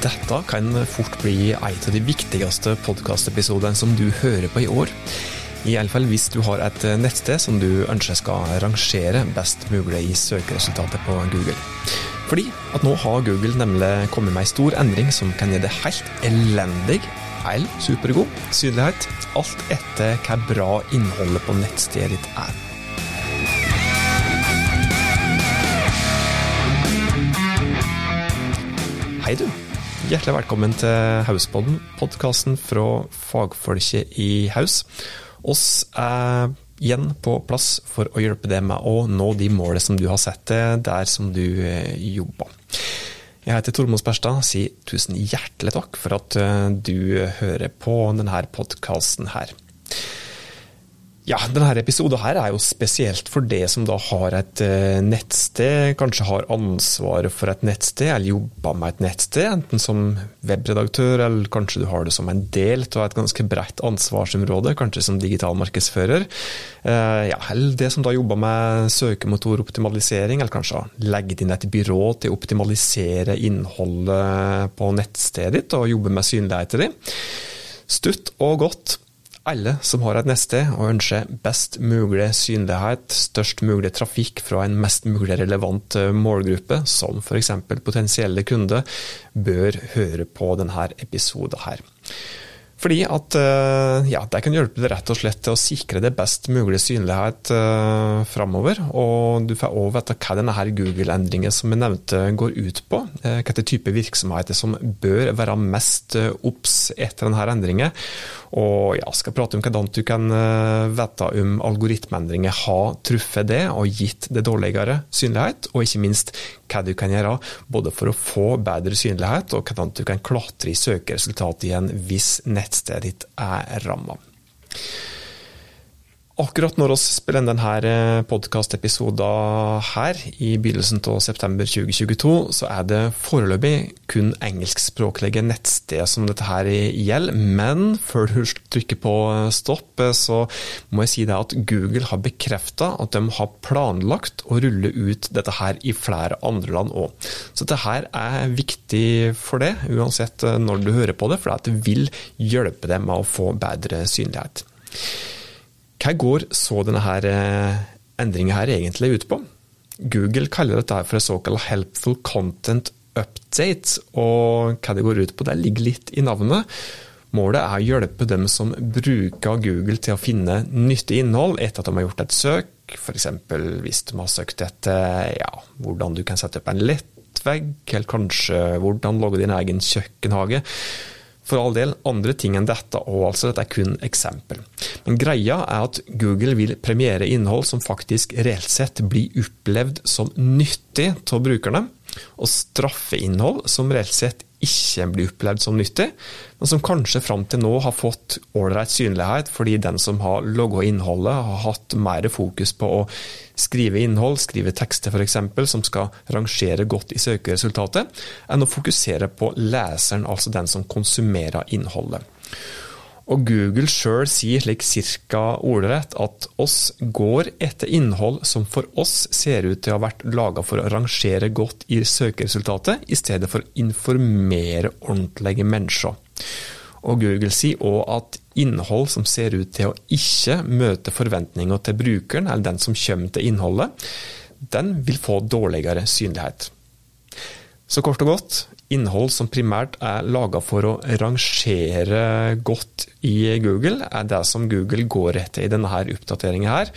Dette kan fort bli en av de viktigste podkastepisodene som du hører på i år. I alle fall hvis du har et nettsted som du ønsker skal rangere best mulig i søkeresultatet på Google. Fordi at nå har Google nemlig kommet med en stor endring som kan gi det helt elendig eller supergod synlighet, alt etter hva bra innholdet på nettstedet ditt er. Hjertelig velkommen til Hauspodden, podkasten fra fagfolket i Haus. Oss er igjen på plass for å hjelpe deg med å nå de målene som du har sett der som du eh, jobber. Jeg heter Tormod Sperstad, og sier tusen hjertelig takk for at eh, du hører på denne podkasten her. Ja, denne episoden her er jo spesielt for det som da har et eh, nettsted, kanskje har ansvaret for et nettsted, eller jobber med et nettsted, enten som webredaktør, eller kanskje du har det som en del av et ganske bredt ansvarsområde, kanskje som digital markedsfører. Eh, ja, eller det som da jobber med søkemotoroptimalisering, eller kanskje har legget inn et byrå til å optimalisere innholdet på nettstedet ditt, og jobbe med synligheten din. Stutt og godt alle som har et nettsted og ønsker best mulig synlighet, størst mulig trafikk fra en mest mulig relevant eh, målgruppe, som f.eks. potensielle kunder, bør høre på denne episoden. Fordi at eh, ja, det kan hjelpe deg rett og slett til å sikre det best mulig synlighet uh, framover. Og du får òg vite hva denne Google-endringen som jeg nevnte går ut på. Uh, hvilke type virksomheter som bør være mest obs etter denne endringen. Og jeg ja, skal prate om hvordan du kan vite om algoritmeendringer har truffet det og gitt det dårligere synlighet, og ikke minst hva du kan gjøre både for å få bedre synlighet, og hvordan du kan klatre i søkeresultatet igjen hvis nettstedet ditt er ramma. Akkurat når vi spiller inn denne eh, podkastepisoden her, i begynnelsen av september 2022, så er det foreløpig kun engelskspråklige nettsted som dette her gjelder. Men før du trykker på stopp, eh, så må jeg si det at Google har bekrefta at de har planlagt å rulle ut dette her i flere andre land òg. Så dette her er viktig for det, uansett eh, når du hører på det, for det vil hjelpe deg med å få bedre synlighet. Hva går så denne her eh, endringen her egentlig ut på? Google kaller dette for en såkalt helpful content update, og hva det går ut på, det ligger litt i navnet. Målet er å hjelpe dem som bruker Google til å finne nyttig innhold etter at de har gjort et søk, f.eks. hvis de har søkt etter ja, hvordan du kan sette opp en lettvegg, eller kanskje hvordan logge din egen kjøkkenhage. For all del, andre ting enn dette òg, altså. Dette er kun eksempel. Men greia er at Google vil premiere innhold som faktisk reelt sett blir opplevd som nyttig av brukerne, og straffe innhold som reelt sett ikke blir opplevd som nyttig, men som kanskje fram til nå har fått ålreit synlighet fordi den som har logga innholdet, har hatt mer fokus på å skrive innhold, skrive tekster f.eks., som skal rangere godt i søkeresultatet, enn å fokusere på leseren, altså den som konsumerer innholdet. Og Google sjøl sier slik cirka ordrett at oss går etter innhold som for oss ser ut til å ha vært laga for å rangere godt i søkeresultatet, i stedet for å informere ordentlige mennesker. Og Google sier òg at innhold som ser ut til å ikke møte forventninger til brukeren, eller den som kommer til innholdet, den vil få dårligere synlighet. Så kort og godt, innhold som primært er laga for å rangere godt i Google, er det som Google går etter i denne oppdateringen her.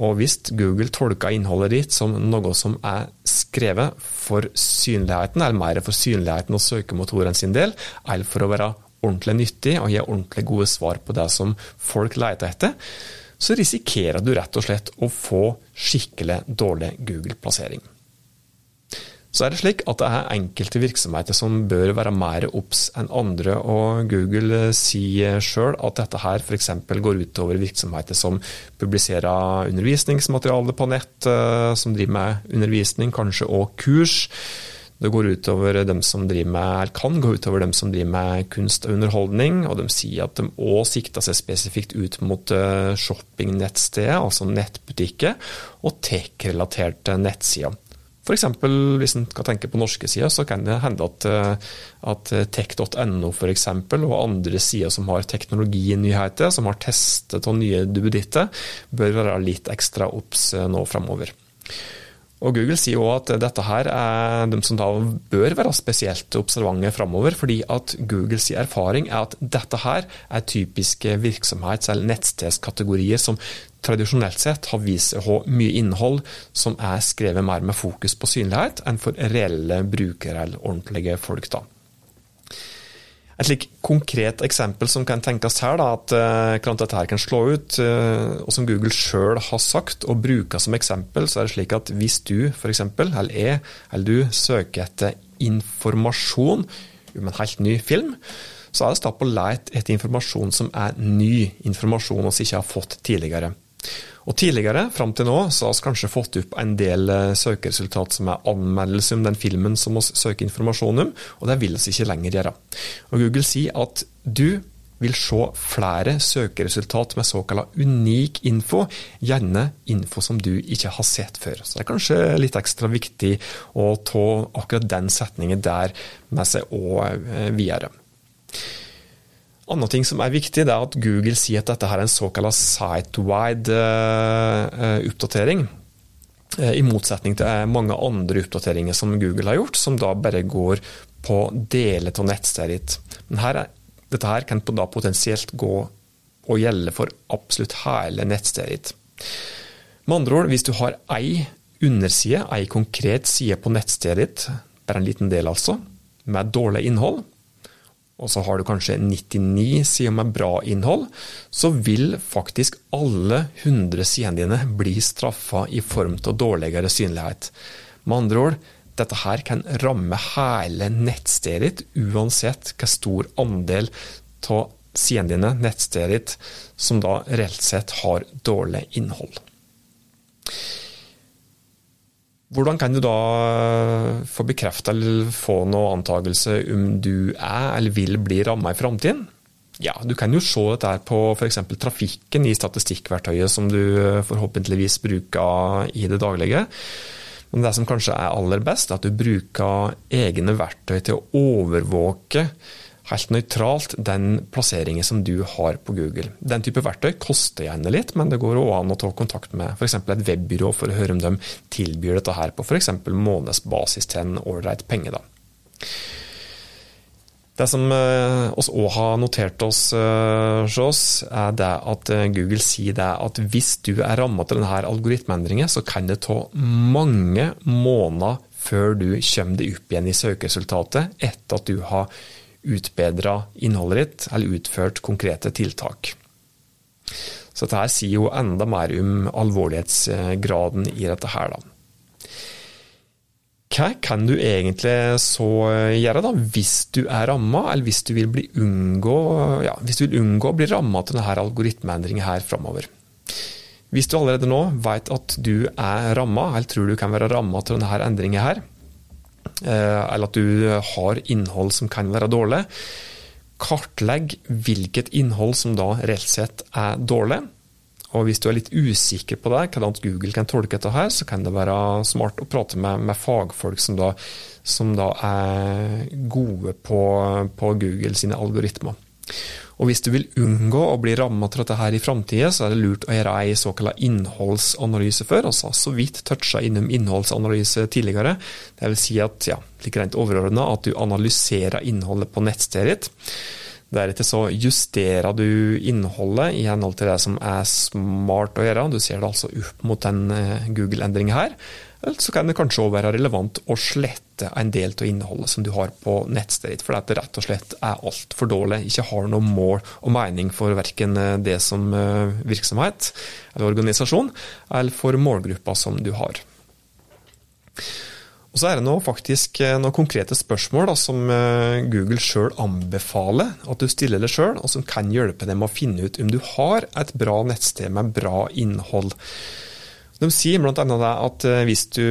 Og hvis Google tolker innholdet ditt som noe som er skrevet for synligheten, eller mer for synligheten og søkemotoren sin del, eller for å være ordentlig nyttig og gi ordentlig gode svar på det som folk leter etter, så risikerer du rett og slett å få skikkelig dårlig Google-plassering. Så er det slik at det er enkelte virksomheter som bør være mer obs enn andre, og Google sier sjøl at dette her f.eks. går utover virksomheter som publiserer undervisningsmateriale på nett, eh, som driver med undervisning, kanskje òg kurs. Det går utover dem som driver med, eller kan gå utover dem som driver med kunst og underholdning, og de sier at de òg sikter seg spesifikt ut mot shoppingnettstedet, altså nettbutikker, og tech-relaterte nettsider. F.eks. hvis en skal tenke på norske sider, så kan det hende at, at tech.no f.eks. og andre sider som har teknologinyheter, som har testet av nye duppeditter, bør være litt ekstra obs nå fremover. Og Google sier også at dette her er de som da bør være spesielt observante framover, fordi at Googles erfaring er at dette her er typiske virksomhets- eller nettstedskategorier som tradisjonelt sett har vist seg mye innhold som er skrevet mer med fokus på synlighet enn for reelle brukere eller ordentlige folk. da. Et slik konkret eksempel som kan tenkes her, da, at klant dette her kan slå ut, uh, og som Google sjøl har sagt og bruker som eksempel, så er det slik at hvis du f.eks., eller jeg, eller du søker etter informasjon om en helt ny film, så er det da på leit etter informasjon som er ny informasjon vi ikke har fått tidligere. Og Tidligere, fram til nå, så har vi kanskje fått opp en del eh, søkeresultat som er anmeldelse om den filmen som vi søker informasjon om, og det vil vi ikke lenger gjøre. Og Google sier at du vil se flere søkeresultat med såkalt unik info, gjerne info som du ikke har sett før. Så det er kanskje litt ekstra viktig å ta akkurat den setningen der med seg og eh, videre. Andre ting som er viktig, det er at Google sier at dette her er en såkalt site-wide uh, oppdatering. Uh, I motsetning til mange andre oppdateringer som Google har gjort, som da bare går på deler av nettstedet ditt. Men her er, dette her kan da potensielt gå og gjelde for absolutt hele nettstedet ditt. Med andre ord, hvis du har ei underside, ei konkret side på nettstedet ditt, bare en liten del altså, med dårlig innhold, og så har du kanskje 99 sider med bra innhold, så vil faktisk alle 100 sidene dine bli straffa i form av dårligere synlighet. Med andre ord, dette her kan ramme hele nettstedet ditt, uansett hvor stor andel av sidene dine, nettstedet ditt, som da reelt sett har dårlig innhold. Hvordan kan du da eh, få bekrefta eller få noe antakelse om du er eller vil bli ramma i framtiden? Ja, du kan jo se dette på f.eks. trafikken i statistikkverktøyet som du eh, forhåpentligvis bruker i det daglige. Men det som kanskje er aller best, er at du bruker egne verktøy til å overvåke helt nøytralt den plasseringen som du har på Google. Den type verktøy koster gjerne litt, men det går også an å ta kontakt med f.eks. et webbyrå for å høre om de tilbyr dette her på f.eks. månedsbasis til en ålreit penge. Da. Det som eh, òg har notert oss, eh, oss, er det at eh, Google sier det at hvis du er rammet til denne algoritmeendringen, så kan det ta mange måneder før du kommer deg opp igjen i søkeresultatet etter at du har utbedra innholdet ditt, eller utført konkrete tiltak. Så dette sier jo enda mer om alvorlighetsgraden i dette her, da. Hva kan du egentlig så gjøre da, hvis du er ramma, eller hvis du vil, unngå, ja, hvis du vil unngå å bli ramma av denne algoritmeendringen her framover? Hvis du allerede nå vet at du er ramma, eller tror du kan være ramma av denne endringen her, eller at du har innhold som kan være dårlig. Kartlegg hvilket innhold som da reelt sett er dårlig. Og hvis du er litt usikker på det, hvordan Google kan tolke dette her, så kan det være smart å prate med, med fagfolk som da, som da, er gode på, på Google sine algoritmer. Og Hvis du vil unngå å bli rammet av dette her i framtida, så er det lurt å gjøre ei såkalt innholdsanalyse før. Altså så vidt toucha innom innholdsanalyse tidligere. Det vil si at, ja, like rent at du analyserer innholdet på nettstedet ditt. Deretter så justerer du innholdet i henhold til det som er smart å gjøre. Du ser det altså opp mot den eh, Google-endringa her. Eller så kan det kanskje òg være relevant å slette en del av innholdet som du har på nettstedet ditt, fordi det rett og slett er altfor dårlig, ikke har noe mål og mening for verken eh, det som eh, virksomhet eller organisasjon, eller for målgruppa som du har. Og Så er det nå faktisk eh, noen konkrete spørsmål da, som Google sjøl anbefaler at du stiller deg sjøl, og som kan hjelpe deg med å finne ut om du har et bra nettsted med bra innhold. De sier bl.a. at eh, hvis du,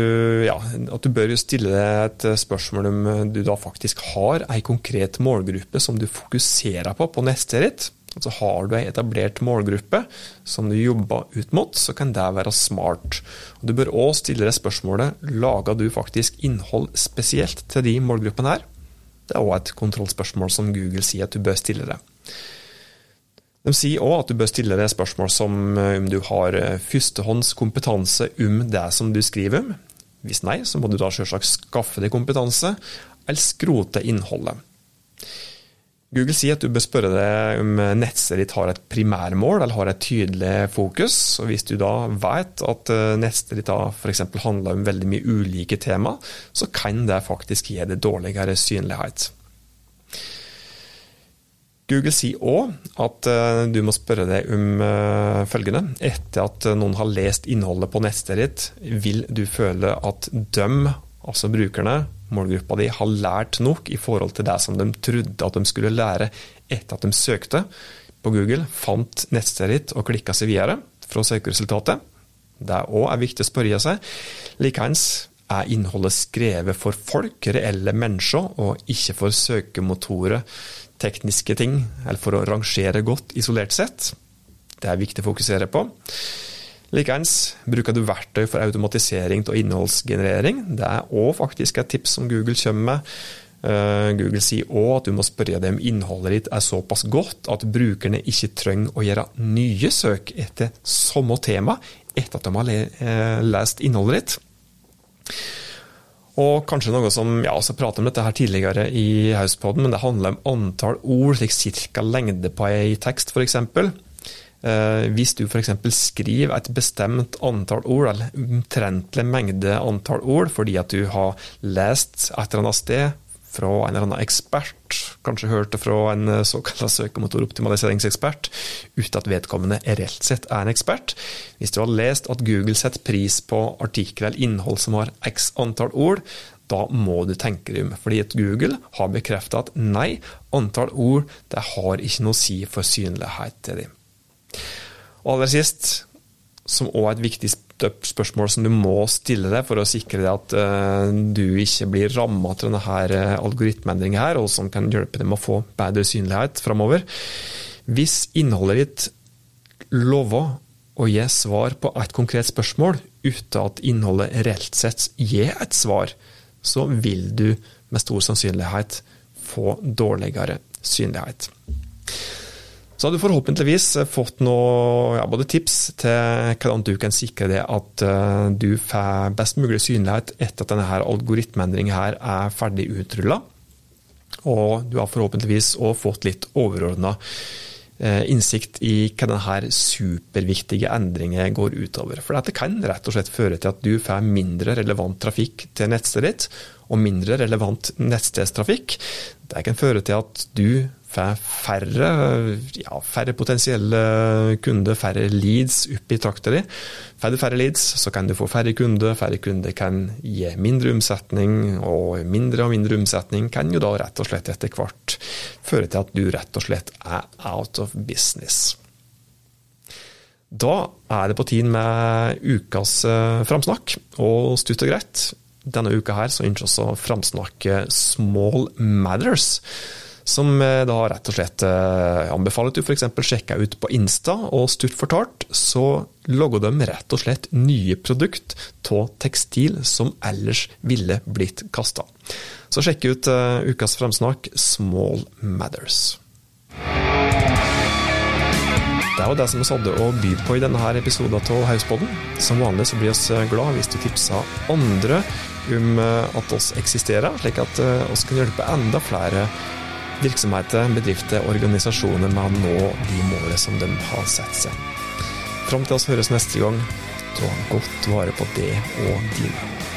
ja, at du bør stille et eh, spørsmål om eh, du da faktisk har en konkret målgruppe som du fokuserer på på neste ritt. Altså Har du ei etablert målgruppe som du jobber ut mot, så kan det være smart. Du bør òg stille deg spørsmålet lager du faktisk innhold spesielt til de målgruppene her. Det er òg et kontrollspørsmål som Google sier at du bør stille deg. De sier òg at du bør stille deg spørsmål som eh, om du har førstehåndskompetanse om det som du skriver om. Hvis nei, så må du da selvsagt skaffe deg kompetanse, eller skrote innholdet. Google sier at du bør spørre deg om nettstedet ditt har et primærmål eller har et tydelig fokus. og Hvis du da vet at eh, nettstedet ditt f.eks. handler om veldig mye ulike tema, så kan det faktisk gi deg dårligere synlighet. Google sier òg at eh, du må spørre deg om eh, følgende. Etter at noen har lest innholdet på nettstedet ditt, vil du føle at de, altså brukerne, målgruppa di har lært nok i forhold til det som de trodde at de skulle lære etter at de søkte på Google, fant nettstedet ditt og klikka seg videre fra søkeresultatet. Det òg er viktig å spørre seg. Likeens er innholdet skrevet for folk, reelle mennesker, og ikke for søkemotorer, tekniske ting, eller for å rangere godt isolert sett. Det er viktig å fokusere på. Likeens bruker du verktøy for automatisering av innholdsgenerering. Det er òg faktisk et tips som Google kommer med. Eh, Google sier òg at du må spørre dem om innholdet ditt er såpass godt at brukerne ikke trenger å gjøre nye søk etter samme tema etter at de har eh, lest innholdet ditt. Og kanskje noe som ja, så pratet om dette her tidligere i Hauspodden, men det handler om antall ord, slik cirka lengde på ei tekst f.eks. Eh, hvis du f.eks. skriver et bestemt antall ord, eller omtrentlig mengde antall ord, fordi at du har lest et eller annet sted fra en eller annen ekspert, kanskje hørte fra en eh, såkalt søkemotoroptimaliseringsekspert, uten at vedkommende reelt sett er en ekspert. Hvis du har lest at Google setter pris på artikler eller innhold som har x antall ord, da må du tenke deg om. Fordi at Google har bekreftet at nei, antall ord det har ikke noe å si for synlighet til dem. Og aller sist, som òg er et viktig spørsmål som du må stille deg for å sikre deg at uh, du ikke blir ramma av denne her uh, algoritmeendringa her, og som kan hjelpe deg med å få bedre synlighet framover. Hvis innholdet ditt lover å gi svar på et konkret spørsmål uten at innholdet reelt sett gir et svar, så vil du med stor sannsynlighet få dårligere synlighet. Så har du forhåpentligvis fått noe, ja, både tips til hvordan du kan sikre det at uh, du får best mulig synlighet etter at denne algoritmeendringen her er ferdig utrulla. Og du har forhåpentligvis òg fått litt overordna uh, innsikt i hva denne superviktige endringen går utover. For dette kan rett og slett føre til at du får mindre relevant trafikk til nettstedet ditt, og mindre relevant nettstedstrafikk. Det kan føre til at du får færre, ja, færre potensielle kunder, færre leads opp i trakta di. Får du færre leads, så kan du få færre kunder. Færre kunder kan gi mindre omsetning, og mindre og mindre omsetning kan jo da rett og slett etter hvert føre til at du rett og slett er out of business. Da er det på tide med ukas eh, framsnakk, og stutt og greit. Denne uka her så ønsker vi å framsnakke Small Matters som eh, da rett og slett eh, anbefaler at du f.eks. sjekker ut på Insta, og stort fortalt så logger de rett og slett nye produkt av tekstil som ellers ville blitt kasta. Så sjekk ut uh, ukas framsnakk Small Matters. Det er jo det som vi hadde å by på i denne episoden av Hauspodden. Som vanlig så blir vi glad hvis du tipser andre om at oss eksisterer, slik at oss kan hjelpe enda flere virksomheter, bedrifter, organisasjoner med å nå de målene som de har sett seg. Fram til oss høres neste gang, ta godt vare på det og dine.